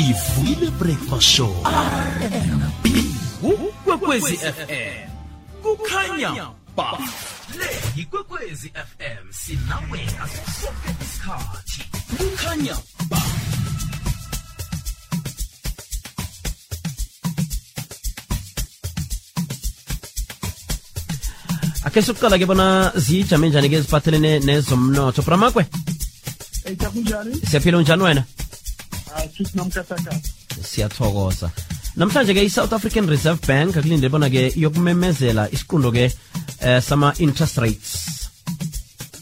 sivile breakfast show rnb ukwekwezi fm kukhanya ba. Le yikwekwezi fm sinawe asosonke isikhathi. Kukhanya ba. Ake sokuqala ke bona zijame njani ke ziphathelene nezomnotho? Bramakwe Eita kunjani? siyaphila unjani wena. Siyathokoza. Namhlanje ke i-south african reserve bank akulinde bona ke yokumemezela isiqundo ke eh, sama-interest rates.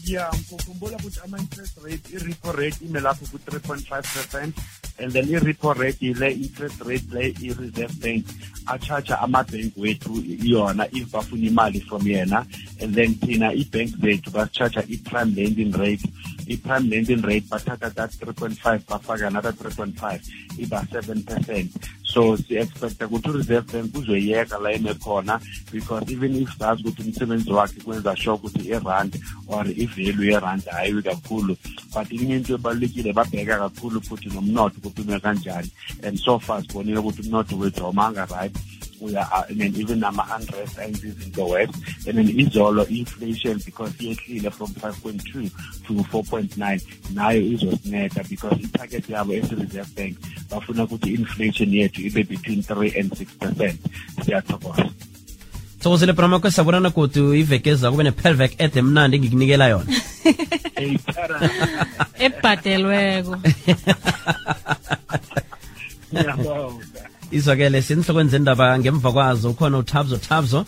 Yeah, ngikukhumbula ukuthi ama-interest rate, i-repo rate imelapho ku-3.5 percent and then i-repo rate ile interest rate le i-reserve bank a-charge ama-bank wethu yona if bafuna imali from yena and then thina i-bank zethu basi-charge i-prime lending rate i-prime lending rate bathatha that 3.5 bafaka another 3.5 iba 7 percent so si-expecta ukuthi u-reserve bank uzoyeka la eme khona because even if sazi ukuthi umsebenzi wakhe kwenza sure ukuthi irand or ivalue yerand hayiwi kakhulu but inye into ebalulekile babheka kakhulu futhi nomnotho ukuthi ume kanjani. And so far sibonile ukuthi umnotho wethu awumanga right uya uh, and then even nama-unrest ayenza izinto west and then izolo inflation because yehlile from 5.2 to 4.9 nayo izosinetha because i-target yabo esi-reserve bank bafuna ukuthi i-inflation yethu ibe between 3 and 6 percent. Siyathokoza. Thokozile bramakwe sabonana godu ivekeza kube ne-pelvec ede mnandi ngikunikela yona. Hey, Tara. ebhadelweko. Ngiyabonga. izwakele sinihlokweni zendaba ngemva kwazo ukhona thabzo